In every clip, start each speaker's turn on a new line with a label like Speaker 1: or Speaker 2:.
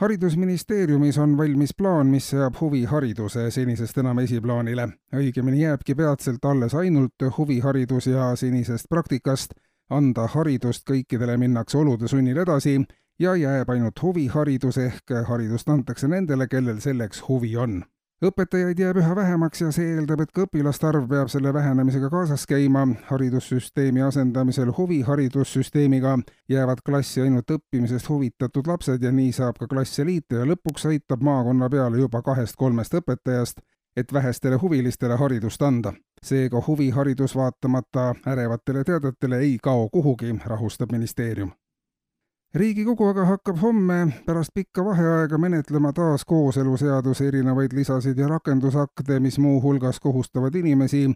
Speaker 1: Haridusministeeriumis on valmis plaan, mis seab huvihariduse senisest enam esiplaanile. õigemini jääbki peatselt alles ainult huviharidus ja senisest praktikast anda haridust kõikidele minnakse olude sunnil edasi ja jääb ainult huviharidus ehk haridust antakse nendele, kellel selleks huvi on õpetajaid jääb üha vähemaks ja see eeldab, et ka õpilaste arv peab selle vähenemisega kaasas käima. haridussüsteemi asendamisel huviharidussüsteemiga jäävad klassi ainult õppimisest huvitatud lapsed ja nii saab ka klasse liita ja lõpuks aitab maakonna peale juba kahest-kolmest õpetajast, et vähestele huvilistele haridust anda. seega huviharidus vaatamata ärevatele teadetele ei kao kuhugi, rahustab ministeerium riigikogu aga hakkab homme pärast pikka vaheaega menetlema taas kooseluseaduse erinevaid lisasid ja rakendusakte, mis muuhulgas kohustavad inimesi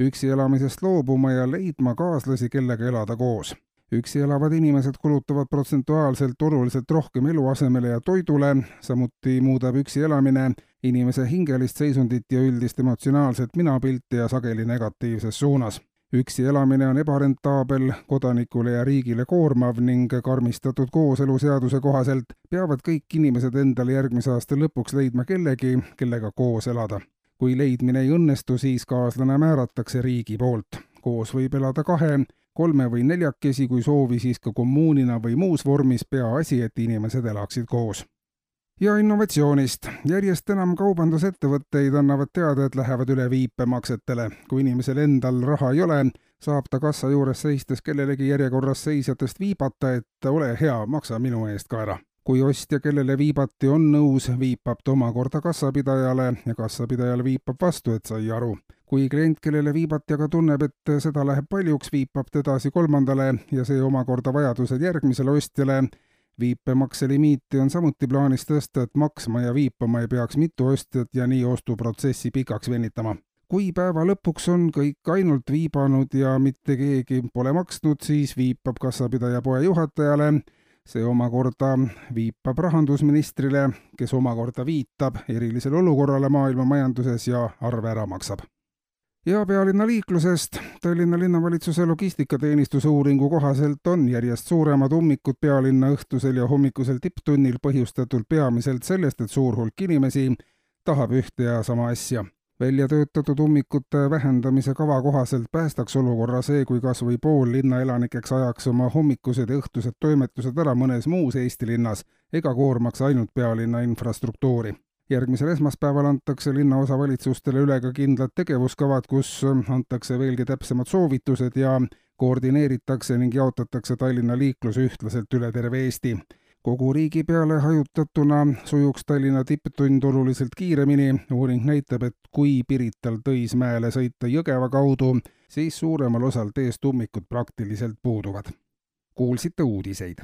Speaker 1: üksi elamisest loobuma ja leidma kaaslasi, kellega elada koos. üksi elavad inimesed kulutavad protsentuaalselt oluliselt rohkem eluasemele ja toidule, samuti muudab üksi elamine inimese hingelist seisundit ja üldist emotsionaalset minapilti ja sageli negatiivses suunas üksi elamine on ebarentaabel, kodanikule ja riigile koormav ning karmistatud kooseluseaduse kohaselt peavad kõik inimesed endale järgmise aasta lõpuks leidma kellegi, kellega koos elada. kui leidmine ei õnnestu, siis kaaslane määratakse riigi poolt. koos võib elada kahe, kolme või neljakesi, kui soovi, siis ka kommuunina või muus vormis, peaasi, et inimesed elaksid koos ja innovatsioonist. järjest enam kaubandusettevõtteid annavad teada, et lähevad üle viipemaksetele. kui inimesel endal raha ei ole, saab ta kassa juures seistes kellelegi järjekorras seisjatest viibata, et ole hea, maksa minu eest ka ära. kui ostja, kellele viibati, on nõus, viipab ta omakorda kassapidajale ja kassapidajale viipab vastu, et sai aru. kui klient, kellele viibati, aga tunneb, et seda läheb paljuks, viipab ta edasi kolmandale ja see omakorda vajadusel järgmisele ostjale viipemakse limiiti on samuti plaanis tõsta, et maksma ja viipama ei peaks mitu ostjat ja nii ostuprotsessi pikaks venitama. kui päeva lõpuks on kõik ainult viibanud ja mitte keegi pole maksnud, siis viipab kassapidaja poe juhatajale, see omakorda viipab rahandusministrile, kes omakorda viitab erilisele olukorrale maailma majanduses ja arve ära maksab ja pealinna liiklusest. Tallinna linnavalitsuse logistikateenistuse uuringu kohaselt on järjest suuremad ummikud pealinna õhtusel ja hommikusel tipptunnil põhjustatud peamiselt sellest, et suur hulk inimesi tahab ühte ja sama asja. välja töötatud ummikute vähendamise kava kohaselt päästaks olukorra see, kui kas või pool linnaelanikeks ajaks oma hommikused ja õhtused toimetused ära mõnes muus Eesti linnas ega koormaks ainult pealinna infrastruktuuri järgmisel esmaspäeval antakse linnaosavalitsustele üle ka kindlad tegevuskavad, kus antakse veelgi täpsemad soovitused ja koordineeritakse ning jaotatakse Tallinna liiklus ühtlaselt üle terve Eesti. kogu riigi peale hajutatuna sujuks Tallinna tipptund oluliselt kiiremini, uuring näitab, et kui Pirital Tõismäele sõita Jõgeva kaudu, siis suuremal osal teest ummikud praktiliselt puuduvad. kuulsite uudiseid